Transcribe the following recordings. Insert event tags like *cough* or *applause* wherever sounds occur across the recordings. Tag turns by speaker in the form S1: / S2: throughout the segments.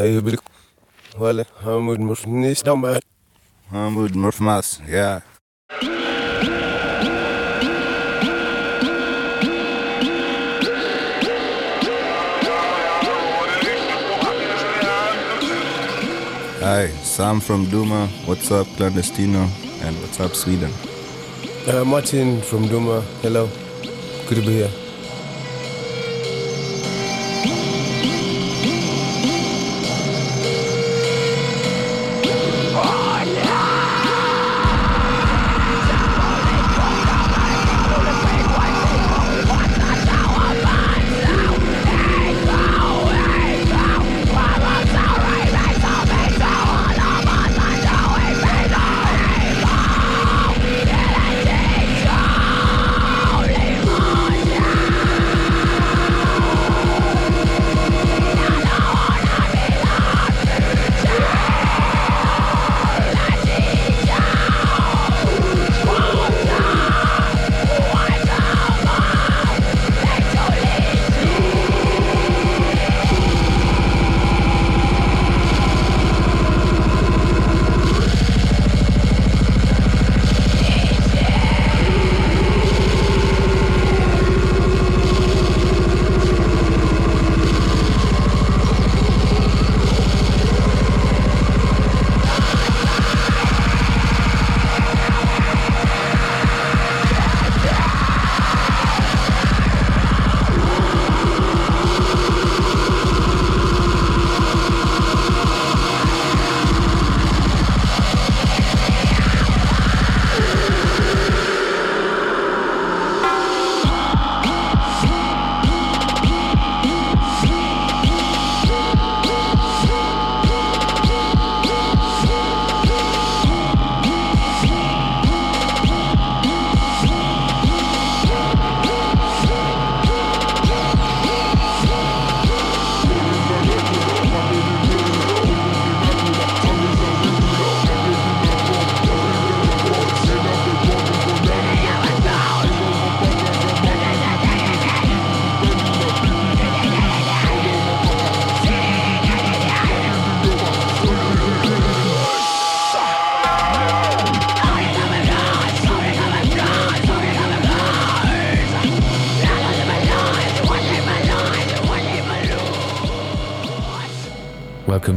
S1: Wale, Hamud Murnis, down bad.
S2: Hamud Murfmas, yeah. Hi, Sam from Duma. What's up, Clandestino? And what's up, Sweden?
S1: Uh, Martin from Duma, hello. Good to be here.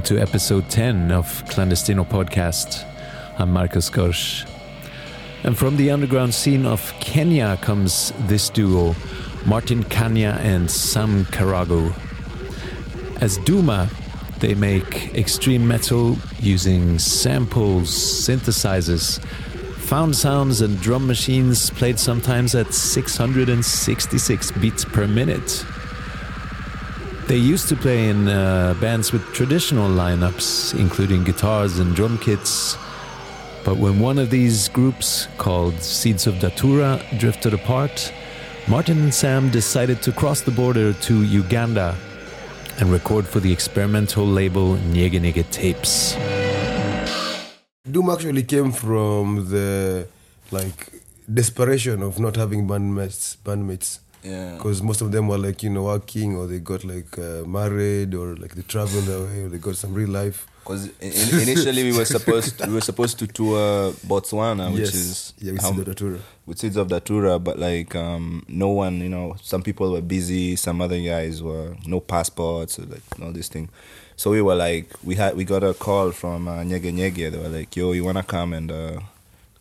S3: To episode 10 of Clandestino Podcast. I'm Marcus Gorsch. And from the underground scene of Kenya comes this duo, Martin Khanja and Sam Karugu. As Duma, they make extreme metal using samples, synthesizers, found sounds, and drum machines played sometimes at 666 beats per minute. They used to play in uh, bands with traditional lineups, including guitars and drum kits. But when one of these groups, called Seeds of Datura, drifted apart, Martin and Sam decided to cross the border to Uganda and record for the experimental label Nyege Nyege Tapes.
S1: Doom actually came from the like desperation of not having bandmates. bandmates.
S2: Yeah.
S1: Because most of them were like you know working or they got like uh, married or like they traveled away or they got some real life.
S2: Because initially we were supposed we were supposed to tour Botswana, which
S1: yes,
S2: is
S1: yeah, with Seeds of Datura.
S2: with Seeds of Datura, but like um, no one, you know, some people were busy, some other guys were no passports, or like all this thing. So we were like, we had we got a call from uh, Nyege Nyege. They were like, "Yo, you wanna come and uh,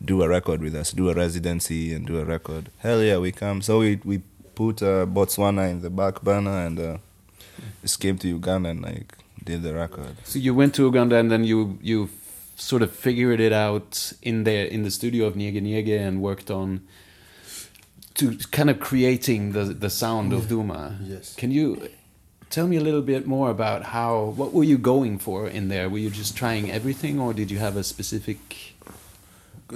S2: do a record with us? Do a residency and do a record?" Hell yeah, we come. So we we put uh, Botswana in the back burner and uh, just to Uganda and like did the record.
S3: So you went to Uganda and then you you sort of figured it out in there in the studio of Nyege Nyege and worked on to kind of creating the the sound of Duma.
S1: Yes.
S3: Can you tell me a little bit more about how what were you going for in there? Were you just trying everything or did you have a specific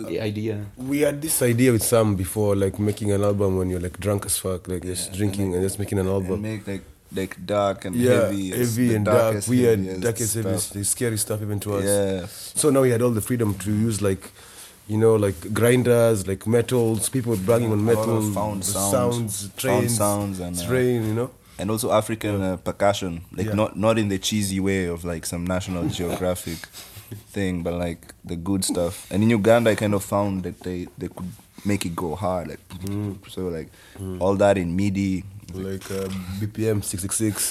S3: idea?
S1: We had this idea with Sam before, like making an album when you're like drunk as fuck, like just drinking and just making an
S2: And
S1: album.
S2: make like like dark and
S1: yeah,
S2: heavy,
S1: heavy and dark, weird, darkest, heavy, scary stuff even to us.
S2: Yeah,
S1: So now we had all the freedom to use like, you know, like grinders, like metals. People were banging on
S2: A lot of
S1: metal,
S2: found
S1: the
S2: sounds.
S1: sounds,
S2: Found
S1: trains,
S2: sounds and, uh,
S1: train, you know.
S2: and also African uh, percussion, like
S1: Yeah.
S2: not not in the cheesy way of like some National *laughs* Geographic thing, but like the good stuff. And in Uganda, I kind of found that they they could make it go hard, like so like all that in MIDI.
S1: Like uh, BPM 666,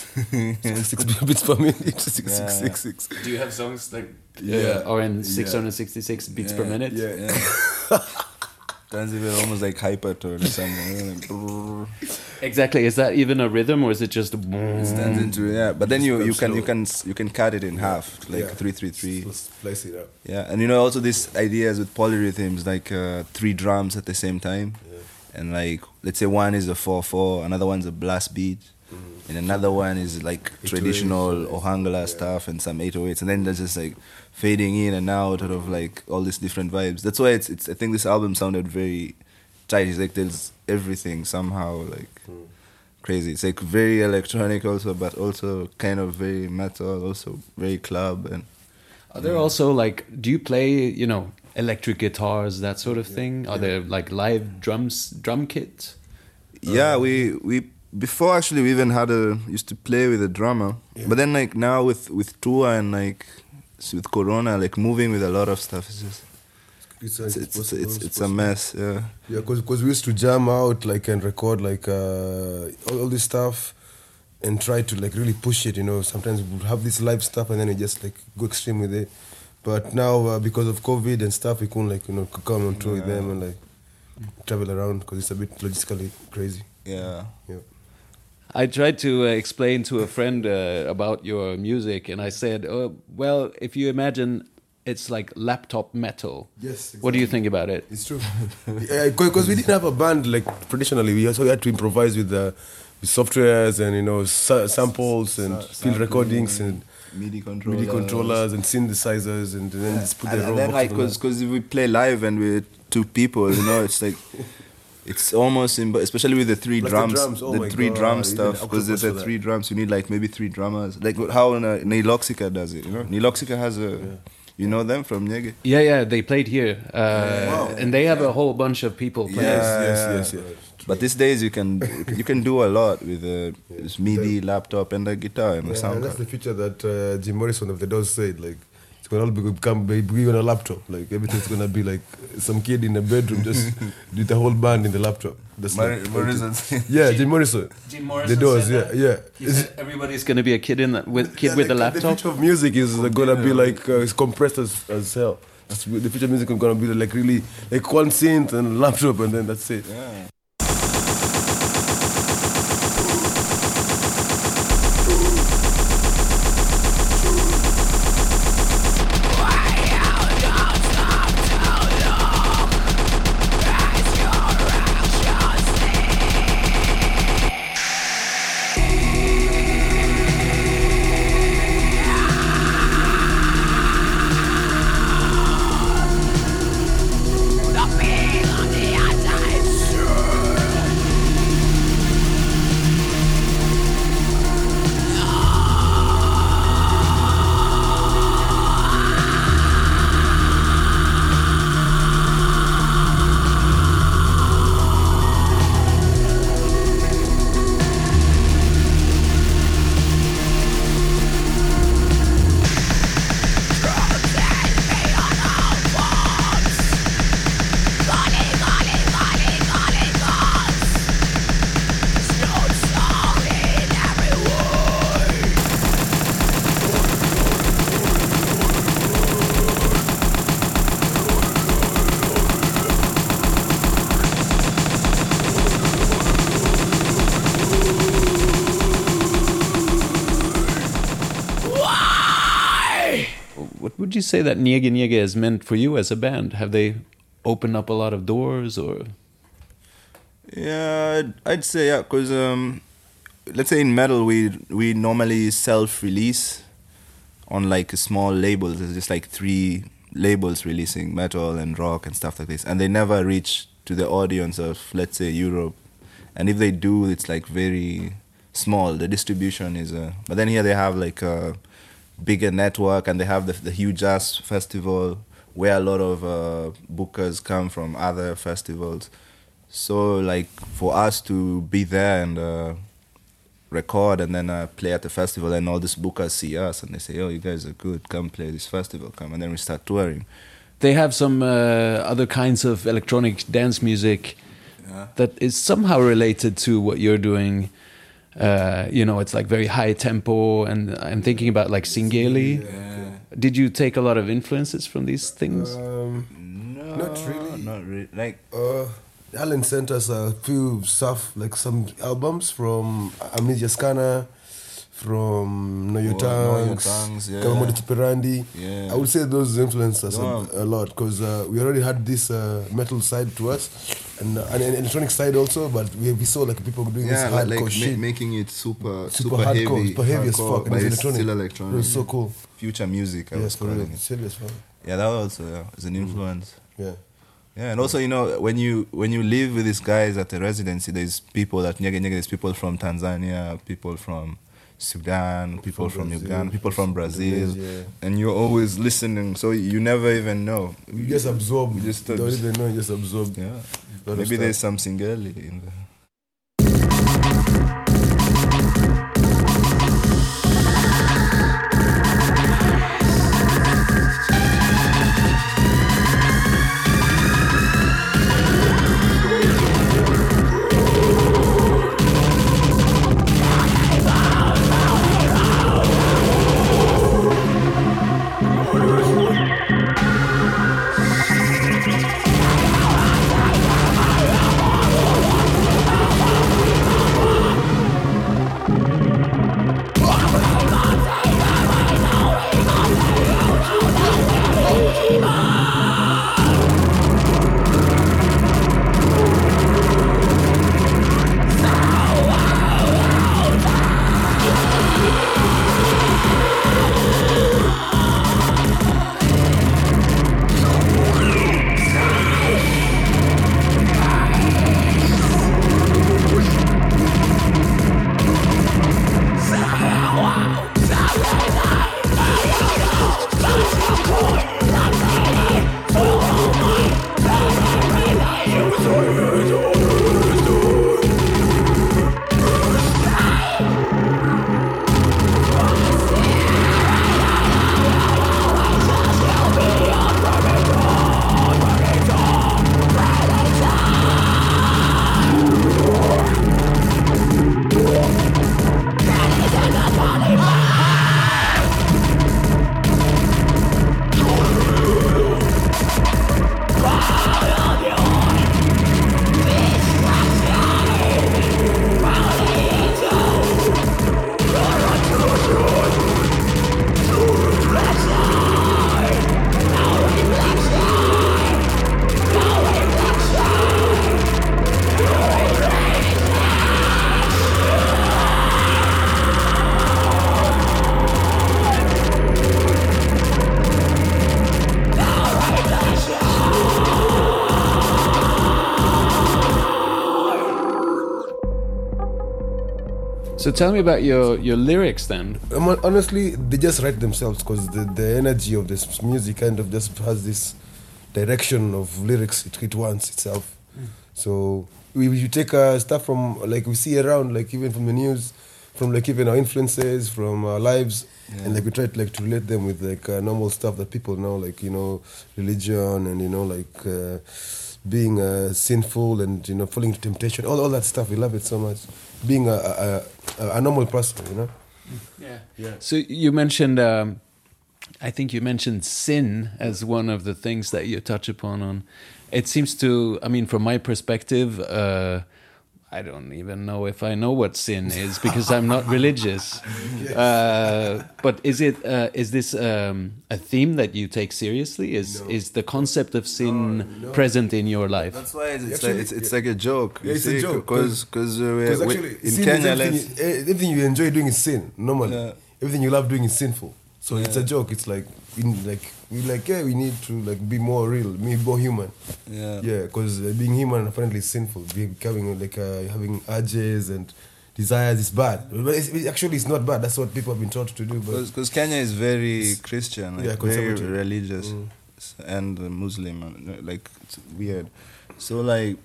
S1: 66 *laughs* beats per minute, *laughs* 6666.
S3: Do you have songs like
S1: Yeah.
S3: or in
S1: Yeah.
S3: 666 beats per minute?
S1: Yeah.
S2: Yeah. *laughs* Turns even almost like hypertone or something.
S3: Exactly. Is that even a rhythm or is it just?
S2: It stands into yeah, but then you you can you can you can cut it in half, like
S1: Yeah.
S2: three three three.
S1: Let's slice it up.
S2: Yeah, and you know also these ideas with polyrhythms, like uh, three drums at the same time, and like let's say one is a four four, another one's a blast beat, and another one is like traditional Ohangla stuff and some 808s, and then there's just like fading in and out out of like all these different vibes. That's why it's it's. I think this album sounded very tight. It's like there's everything somehow like hmm. crazy. It's like very electronic also, but also kind of very metal, also very club and.
S3: Are there also like? Do you play? You know, electric guitars, that sort of thing? Are there like live drums, drum kits?
S2: Yeah, uh, we we before actually we even had a used to play with a drummer, but then like now with with tour and like s- with Corona, like moving with a lot of stuff is just
S1: It's,
S2: it's it's
S1: possible,
S2: it's, it's a mess. Yeah,
S1: Yeah, because we used to jam out like and record like uh, all, all this stuff and try to like really push it. You know, sometimes we have this live stuff and then we just like go extreme with it. But now uh, because of COVID and stuff, we couldn't like you know come on tour with them and like travel around because it's a bit logistically crazy.
S2: yeah.
S1: Yeah.
S3: I tried to uh, explain to a friend uh, about your music, and I said, oh, "Well, if you imagine it's like laptop metal,
S1: Yes, Exactly.
S3: what do you think about it?"
S1: It's true. *laughs* Because we didn't have a band like traditionally. We also had to improvise with the with softwares and you know sa- samples and
S2: Sa-
S1: field recordings and
S2: MIDI controllers.
S1: MIDI controllers and synthesizers and then just put the
S2: and
S1: raw
S2: then like cause, cause if we play live and we're two people, you know, it's like it's almost imp- especially with the three
S1: Like the
S2: drums,
S1: drums, oh my
S2: three
S1: God,
S2: drum stuff because
S1: there's
S2: the
S1: that.
S2: three drums you need like maybe three drummers. Like how uh, Nihiloxica does it you know? Nihiloxica has a you know them from Nyege
S3: Yeah, yeah, they played here, uh, and they have a whole bunch of people playing.
S1: Yes,
S2: Yeah,
S1: yes, yes, yes.
S2: but these days you can you can do a lot with a this MIDI laptop and a guitar and a
S1: Yeah,
S2: sound
S1: and that's the future that uh, Jim Morrison of the Doors said. Like, it's gonna all be, become be, be on a laptop. Like everything's gonna be like some kid in a bedroom just *laughs* did the whole band in the laptop. That's
S2: Mor-
S1: like,
S2: Morrison. *laughs*
S1: Yeah, Jim Morrison.
S3: Jim
S1: The Doors.
S3: said
S1: Yeah,
S3: that.
S1: yeah.
S3: He said everybody's gonna be a kid in the, with kid
S1: Yeah,
S3: with a
S1: like, The
S3: laptop.
S1: future of music is uh, gonna be like uh, it's compressed as, as hell. That's, the future of music is gonna be like really like one synth and a laptop and then that's it.
S2: yeah.
S3: You say that Nyege Nyege has meant for you as a band? Have they opened up a lot of doors, or
S2: Yeah, I'd, say yeah, cause um, let's say in metal we we normally self-release on like small labels. There's just like three labels releasing metal and rock and stuff like this, and they never reach to the audience of let's say Europe. And if they do, it's like very small. The distribution is, uh, but then here they have like a bigger network, and they have the, the huge ass festival where a lot of uh, bookers come from other festivals. So like for us to be there and uh, record and then uh, play at the festival, and all these bookers see us and they say, "Oh, you guys are good. Come play this festival. Come." And then we start touring.
S3: They have some uh, other kinds of electronic dance music
S2: Yeah.
S3: that is somehow related to what you're doing. Uh, you know, it's like very high tempo, and I'm thinking about like Singeli.
S2: Yeah.
S3: Did you take a lot of influences from these things?
S1: Um,
S2: No,
S1: Not really.
S2: Not really. Like
S1: uh, Alan sent us a few stuff, like some albums from Amnesia Scanner, from Know Your
S2: Oh, Know Your
S1: Tongues,
S2: Tongues, yeah. Yeah.
S1: I would say those influenced us
S2: Wow.
S1: a, a lot because uh, we already had this uh, metal side to us and uh, an electronic side also, but we, we saw like people doing
S2: yeah,
S1: this hardcore
S2: like ma-
S1: shit.
S2: making it super
S1: super,
S2: super,
S1: hardcore,
S2: heavy,
S1: super heavy as fuck, and
S2: but
S1: it's electronic.
S2: still
S1: It
S2: electronic.
S1: was so cool.
S2: Future music, I
S1: yes,
S2: was calling it.
S1: Serious.
S2: Yeah, that also yeah, is an influence.
S1: Yeah.
S2: Yeah, and also you know when you when you live with these guys at the residency, there's people that Nyege Nyege, there's people from Tanzania, people from Sudan, people from,
S1: Brazil,
S2: Uganda, people from Brazil,
S1: yeah.
S2: and you're always listening, so you never even know.
S1: You just absorb.
S2: You just
S1: don't even know. You just absorb.
S2: Yeah, maybe there's some Singeli in there.
S3: So tell me about your your lyrics then.
S1: Um, honestly, they just write themselves because the, the energy of this music kind of just has this direction of lyrics it, it wants itself. So we, we take uh, stuff from like we see around, like even from the news, from like even our influences, from our lives, and like we try to like to relate them with like uh, normal stuff that people know, like you know religion and you know like uh, being uh, sinful and you know falling into temptation, all all that stuff. We love it so much. Being a a, a, a normal person, you know.
S3: Yeah, yeah. So you mentioned, um, I think you mentioned sin as one of the things that you touch upon. On it seems to, I mean, from my perspective, uh, I don't even know if I know what sin is because I'm not religious. *laughs* Uh, but is it uh, is this um, a theme that you take seriously? Is is the concept of sin present in your life?
S2: That's why it's, it's
S1: Actually,
S2: like it's, it's like a joke.
S1: Yeah,
S2: you
S1: it's a joke,
S2: because because uh,
S1: Because actually,
S2: in
S1: sin
S2: Kenya,
S1: everything, you, everything you enjoy doing is sin. Normally,
S2: Yeah.
S1: everything you love doing is sinful. So it's a joke. It's like we like we like yeah we need to like be more real, be more human.
S2: Yeah.
S1: Yeah, because uh, being human apparently is sinful. Becoming like uh, having urges and desires is bad. But it's, it actually it's not bad. That's what people have been taught to do. But
S2: because Kenya is very Christian, like
S1: Yeah,
S2: very
S1: conservative. Mm.
S2: religious, and uh, Muslim, and, like it's weird. So like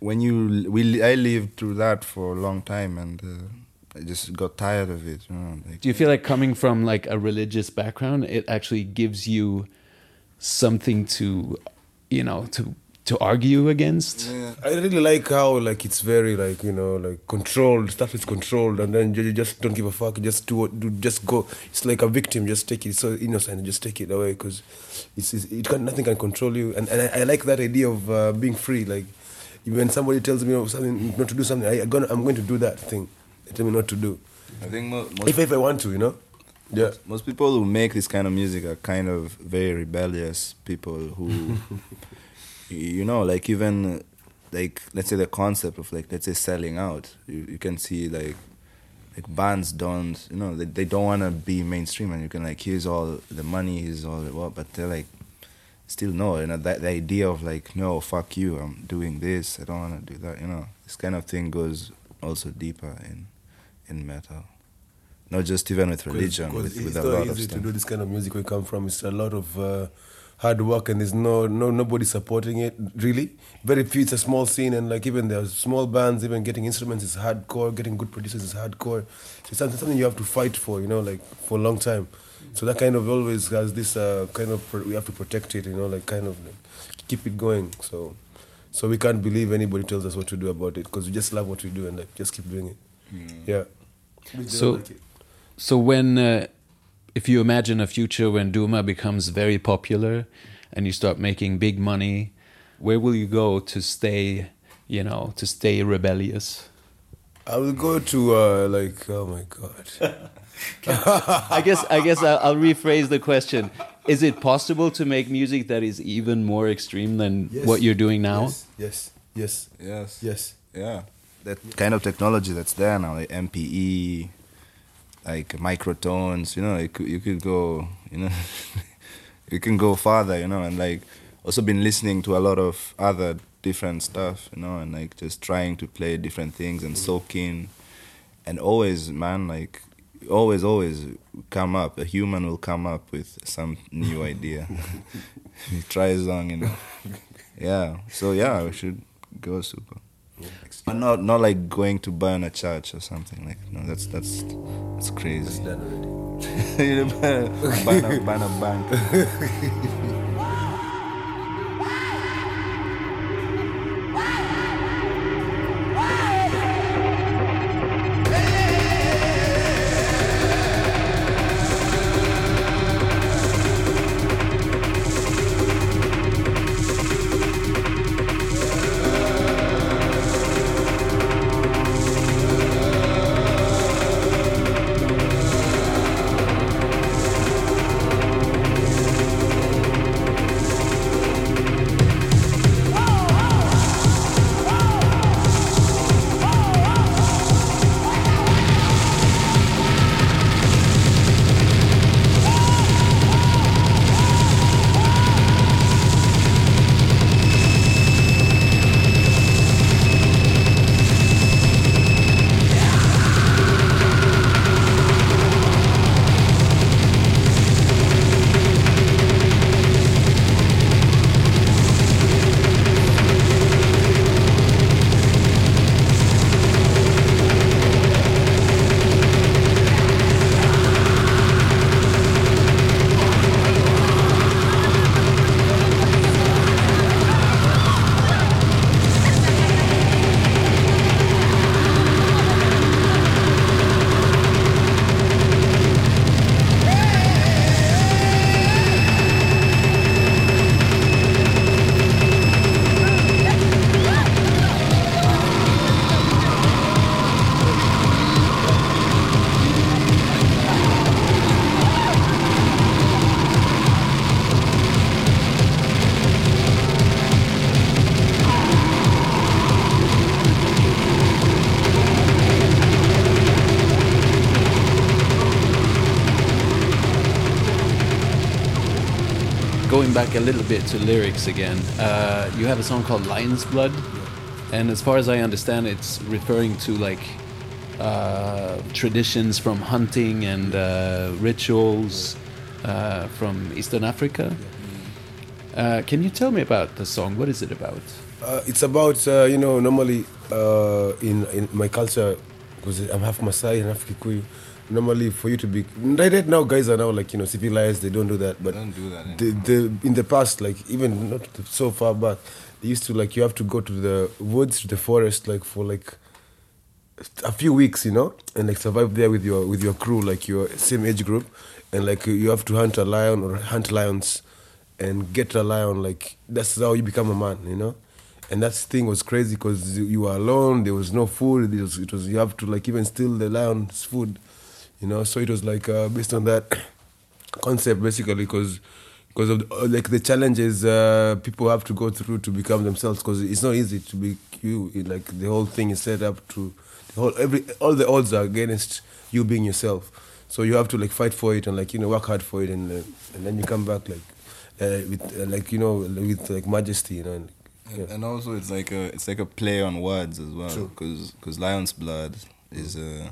S2: when you we I lived through that for a long time, and uh, I just got tired of it. You know, like,
S3: Do you feel like coming from like a religious background, it actually gives you something to, you know, to to argue against?
S1: I really like how like it's very like you know like controlled stuff is controlled and then you you just don't give a fuck. Just do what do just go. It's like a victim. Just take it. It's so innocent. Just take it away because it's, it's it can nothing can control you. And and I, I like that idea of uh, being free. Like when somebody tells me something not to do something, I, gonna I'm going to do that thing. They tell me not to do.
S2: I think mo- most
S1: If if I want to, you know. Yeah.
S2: most people who make this kind of music are kind of very rebellious people who *laughs* you know like even like let's say the concept of like let's say selling out you, you can see like like bands don't you know they, they don't want to be mainstream and you can like here's all the money here's all the what but they're like still no you know that the idea of like no fuck you i'm doing this i don't want to do that you know this kind of thing goes also deeper in in metal not just even with religion
S1: Because
S2: with,
S1: it's
S2: with a lot of
S1: easy to
S2: stuff
S1: do this kind of music we come from. It's a lot of uh, hard work and there's no no nobody supporting it really. Very few. It's a small scene and like even there's small bands. Even getting instruments is hardcore. Getting good producers is hardcore. So it's something, something you have to fight for. You know, like for a long time. So that kind of always has this uh, kind of we have to protect it. You know, like kind of like, keep it going. So so we can't believe anybody tells us what to do about it because we just love what we do and like just keep doing it. Yeah. We
S3: So-
S1: like.
S3: So when, uh, if you imagine a future when Duma becomes very popular, and you start making big money, where will you go to stay? You know, to stay rebellious.
S1: I will go to uh, like oh my god. *laughs*
S3: I guess I guess I'll, I'll rephrase the question: Is it possible to make music that is even more extreme than
S1: Yes.
S3: what you're doing now?
S1: Yes, yes, yes,
S2: yes
S1: yes.
S2: Yeah, that kind of technology that's there now, like MPE, like microtones. You know, you could, you could go, you know, *laughs* you can go farther. You know, and like also been listening to a lot of other different stuff. You know, and like just trying to play different things and soak in, and always, man, like always, always come up. A human will come up with some new idea. try a song, and yeah. So yeah, we should go super. But not not like going to burn a church or something like no that's that's that's crazy.
S1: Done already. *laughs*
S2: Burn, a, burn a bank. *laughs*
S3: a little bit to lyrics again, uh, you have a song called Lion's Blood, and as far as I understand, it's referring to like uh, traditions from hunting and uh, rituals uh, from Eastern Africa. Uh, can you tell me about the song? What is it about?
S1: Uh, it's about you know normally in in my culture, because I'm half Masai and half Kikuyu. Normally, for you to be right, right now, guys are now like you know civilized. They don't do that, but
S2: Don't do that
S1: The, the in the past, like even not so far back, they used to like you have to go to the woods, to the forest, like for like a few weeks, you know, and like survive there with your with your crew, like your same age group, and like you have to hunt a lion or hunt lions, and get a lion. Like that's how you become a man, you know. And that thing was crazy because you were alone. There was no food. It was, it was you have to like even steal the lion's food, you know. So it was like uh, based on that *coughs* concept basically because because of the, uh, like the challenges uh, people have to go through to become themselves because it's not easy to be you It, like the whole thing is set up to the whole every all the odds are against you being yourself so you have to like fight for it and like you know work hard for it and uh, and then you come back like uh, with uh, like you know with like majesty you know and,
S2: And, and also, it's like a it's like a play on words as well,
S1: True.
S2: because lion's blood is uh,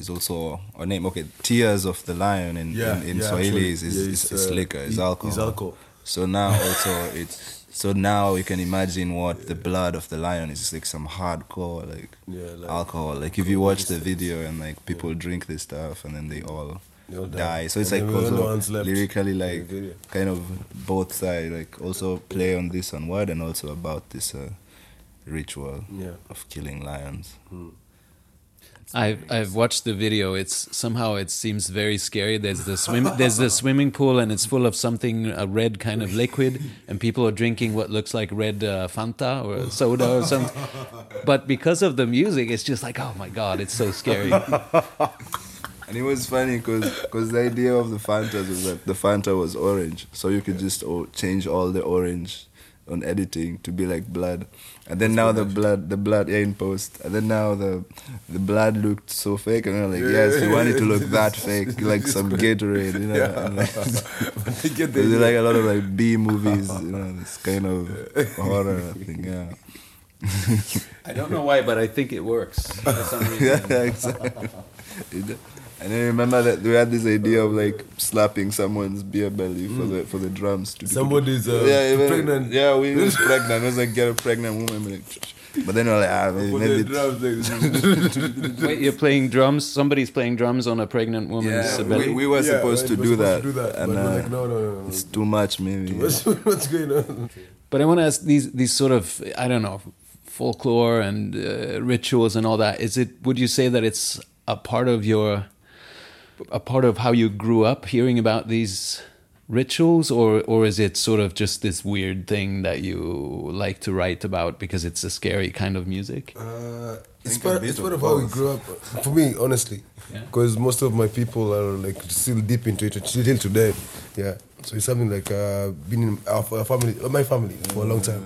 S2: is also our name. Okay, tears of the lion in
S1: Yeah,
S2: in, in
S1: yeah,
S2: Swahili is is,
S1: Yeah, it's,
S2: is
S1: uh,
S2: liquor, is alcohol.
S1: it's alcohol.
S2: So now also it's so now you can imagine what the blood of the lion is. It's like some hardcore like,
S1: Yeah, like-
S2: alcohol. Like if you watch the video and like people drink this stuff and then they all. Die. so it's
S1: And
S2: like
S1: no
S2: also lyrically like kind of both sides like also play on this on word and also about this uh, ritual
S1: Yeah.
S2: of killing lions
S3: I've I've watched the video. It's somehow it seems very scary. There's the swim there's the swimming pool and it's full of something a red kind of liquid and people are drinking what looks like red uh, Fanta or soda or something. But because of the music, it's just like oh my god, it's so scary. *laughs*
S2: and it was funny because the idea of the Fanta was that the fanta was orange so you could just oh, change all the orange on editing to be like blood. And then now the blood the blood yeah, in post. And then now the the blood looked so fake and I'm like yes we want it to look *laughs* that fake like some Gatorade you know? And like, *laughs*
S1: But they get *laughs* the
S2: There's like a lot of like B movies, you know, this kind of horror thing, yeah.
S3: I don't know why, but I think it works for some *laughs*
S2: yeah, exactly. And I remember that we had this idea of like slapping someone's beer belly for the for the drums. To
S1: Somebody's, uh,
S2: yeah, even-
S1: pregnant.
S2: Yeah, we was pregnant. It was like get a pregnant woman. Like, but then we we're like, ah, maybe, maybe
S1: the drums, like- *laughs* *laughs*
S3: Wait, you're playing drums? Somebody's playing drums on a pregnant woman's
S2: yeah,
S3: belly?
S2: we, we were
S1: Yeah,
S2: supposed
S1: right,
S2: to
S1: we're
S2: do
S1: supposed
S2: that,
S1: to do that,
S2: and
S1: but we're
S2: uh,
S1: like, no, no, no, no.
S2: it's too much, maybe. yeah.
S1: What's, what's going on?
S3: But I want to ask these these sort of I don't know folklore and uh, rituals and all that. Is it? Would you say that it's a part of your a part of how you grew up hearing about these rituals, or or is it sort of just this weird thing that you like to write about because it's a scary kind of music?
S1: Uh, it's part,
S2: bit
S1: it's
S2: of
S1: part of how we grew up. For me, honestly,
S3: Yeah.
S1: because most of my people are like still deep into it till today. Yeah, so it's something like uh, been in our, our family, uh, my family, for a long time.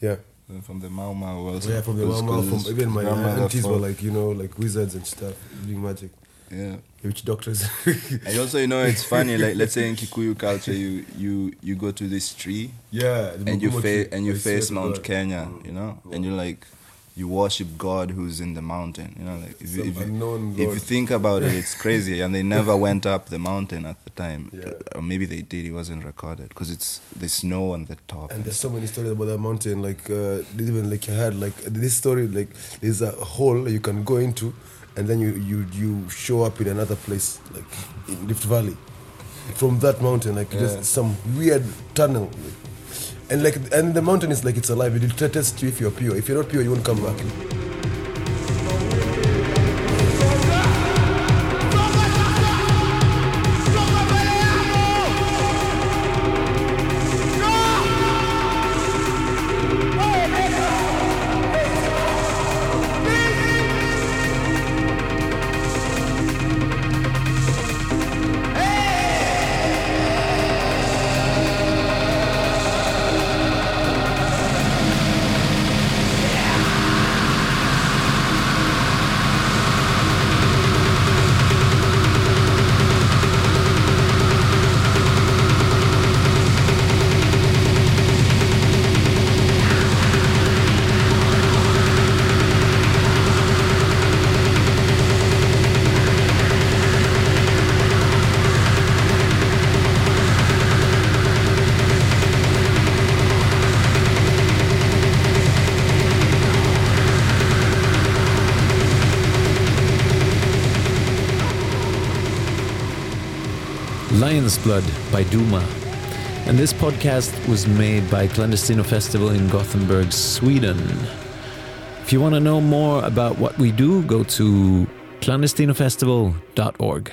S1: Yeah,
S2: Uh, From the Mau Mau also.
S1: yeah, from the mama,
S2: cause
S1: from even my aunties were like you know like wizards and stuff, doing magic,
S2: yeah.
S1: witch doctors. *laughs*
S2: And also, you know, it's funny. Like, let's say in Kikuyu culture, you you you go to this tree
S1: yeah, the
S2: and you face and you face Mount
S1: God.
S2: Kenya, you know, and you're like you worship God who's in the mountain, you know, like if you, if you, if you think about it, it's crazy, and they never *laughs* went up the mountain at the time,
S1: Yeah.
S2: or maybe they did. It wasn't recorded because it's the snow on the top.
S1: And there's so many stories about that mountain. Like uh, even like you had like this story. Like there's a hole you can go into, and then you you you show up in another place, like in Rift Valley. From that mountain, like
S2: Yeah.
S1: just some weird tunnel. And like and the mountain is like it's alive. It will test you if you're pure. If you're not pure, you won't come back.
S3: Blood by Duma. And this podcast was made by Clandestino Festival in Gothenburg, Sweden. If you want to know more about what we do, go to clandestinofestival.org.